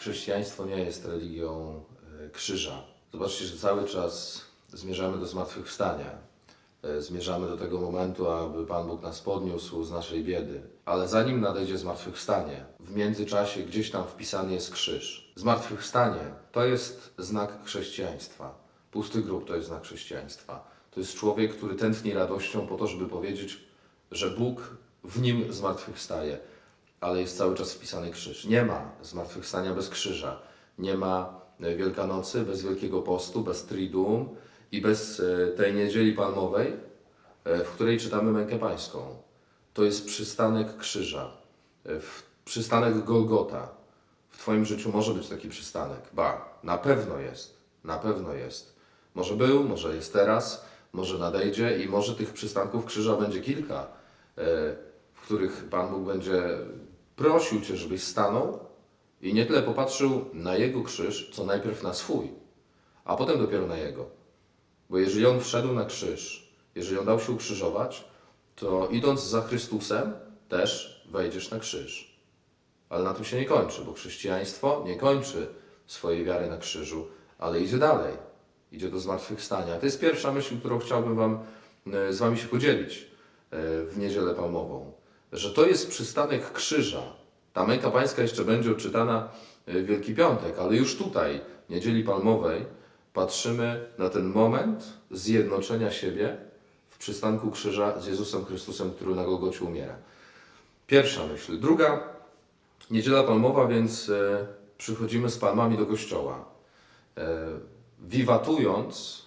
Chrześcijaństwo nie jest religią e, krzyża. Zobaczcie, że cały czas zmierzamy do zmartwychwstania. E, zmierzamy do tego momentu, aby Pan Bóg nas podniósł z naszej biedy. Ale zanim nadejdzie zmartwychwstanie, w międzyczasie gdzieś tam wpisany jest krzyż. Zmartwychwstanie to jest znak chrześcijaństwa. Pusty grób to jest znak chrześcijaństwa. To jest człowiek, który tętni radością po to, żeby powiedzieć, że Bóg w nim zmartwychwstaje, ale jest cały czas wpisany krzyż. Nie ma zmartwychwstania bez krzyża. Nie ma e, Wielkanocy bez Wielkiego Postu, bez Triduum i bez e, tej niedzieli palmowej, e, w której czytamy mękę pańską. To jest przystanek krzyża, przystanek Golgota. W Twoim życiu może być taki przystanek. Ba, na pewno jest. Na pewno jest. Może był, może jest teraz, może nadejdzie i może tych przystanków krzyża będzie kilka, e, w których Pan Bóg będzie prosił Cię, żebyś stanął i nie tyle popatrzył na Jego krzyż, co najpierw na swój, a potem dopiero na Jego. Bo jeżeli On wszedł na krzyż, jeżeli On dał się ukrzyżować, to idąc za Chrystusem też wejdziesz na krzyż. Ale na tym się nie kończy, bo chrześcijaństwo nie kończy swojej wiary na krzyżu, ale idzie dalej. Idzie do zmartwychwstania. To jest pierwsza myśl, którą chciałbym wam, e, z Wami się podzielić e, w Niedzielę Palmową. Że to jest przystanek krzyża. Ta męka pańska jeszcze będzie odczytana e, w Wielki Piątek, ale już tutaj, Niedzieli Palmowej, patrzymy na ten moment zjednoczenia siebie w przystanku krzyża z Jezusem Chrystusem, który na Golgocie umiera. Pierwsza myśl. Druga, Niedziela Palmowa, więc przychodzimy z palmami do kościoła. Wiwatując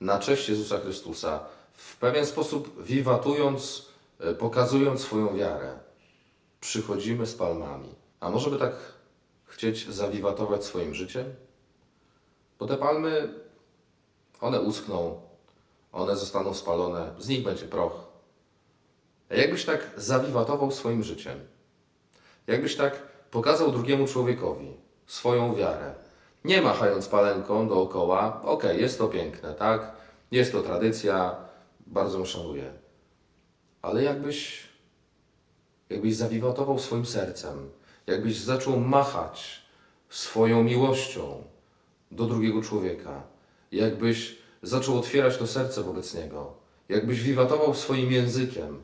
na cześć Jezusa Chrystusa, w pewien sposób wiwatując, e, pokazując swoją wiarę, przychodzimy z palmami. A może by tak chcieć zawiwatować swoim życiem? Bo te palmy, one uschną, one zostaną spalone, z nich będzie proch. A jakbyś tak zawiwatował swoim życiem? Jakbyś tak pokazał drugiemu człowiekowi swoją wiarę, nie machając palenką dookoła, okej, jest to piękne, tak? Jest to tradycja, bardzo ją szanuję. Ale jakbyś, jakbyś zawiwatował swoim sercem, jakbyś zaczął machać swoją miłością do drugiego człowieka, jakbyś zaczął otwierać to serce wobec niego, jakbyś wiwatował swoim językiem,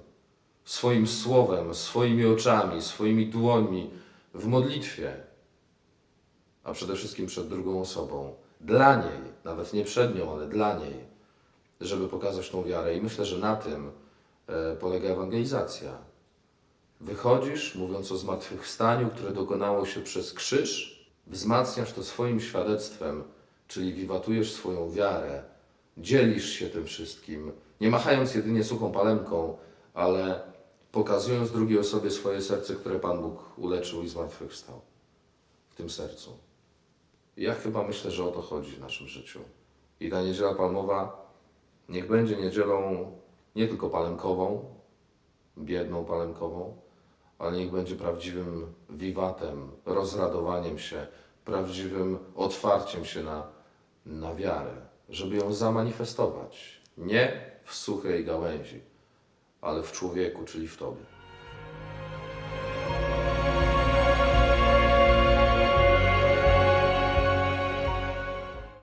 swoim słowem, swoimi oczami, swoimi dłońmi w modlitwie, a przede wszystkim przed drugą osobą, dla niej, nawet nie przed nią, ale dla niej, żeby pokazać tą wiarę. I myślę, że na tym e, polega ewangelizacja. Wychodzisz, mówiąc o zmartwychwstaniu, które dokonało się przez krzyż, wzmacniasz to swoim świadectwem, czyli wiwatujesz swoją wiarę, dzielisz się tym wszystkim, nie machając jedynie suchą palemką, ale pokazując drugiej osobie swoje serce, które Pan Bóg uleczył i zmartwychwstał w tym sercu. Ja chyba myślę, że o to chodzi w naszym życiu. I ta niedziela palmowa niech będzie niedzielą nie tylko palemkową, biedną palemkową, ale niech będzie prawdziwym wiwatem, rozradowaniem się, prawdziwym otwarciem się na, na wiarę, żeby ją zamanifestować. Nie w suchej gałęzi, ale w człowieku, czyli w Tobie.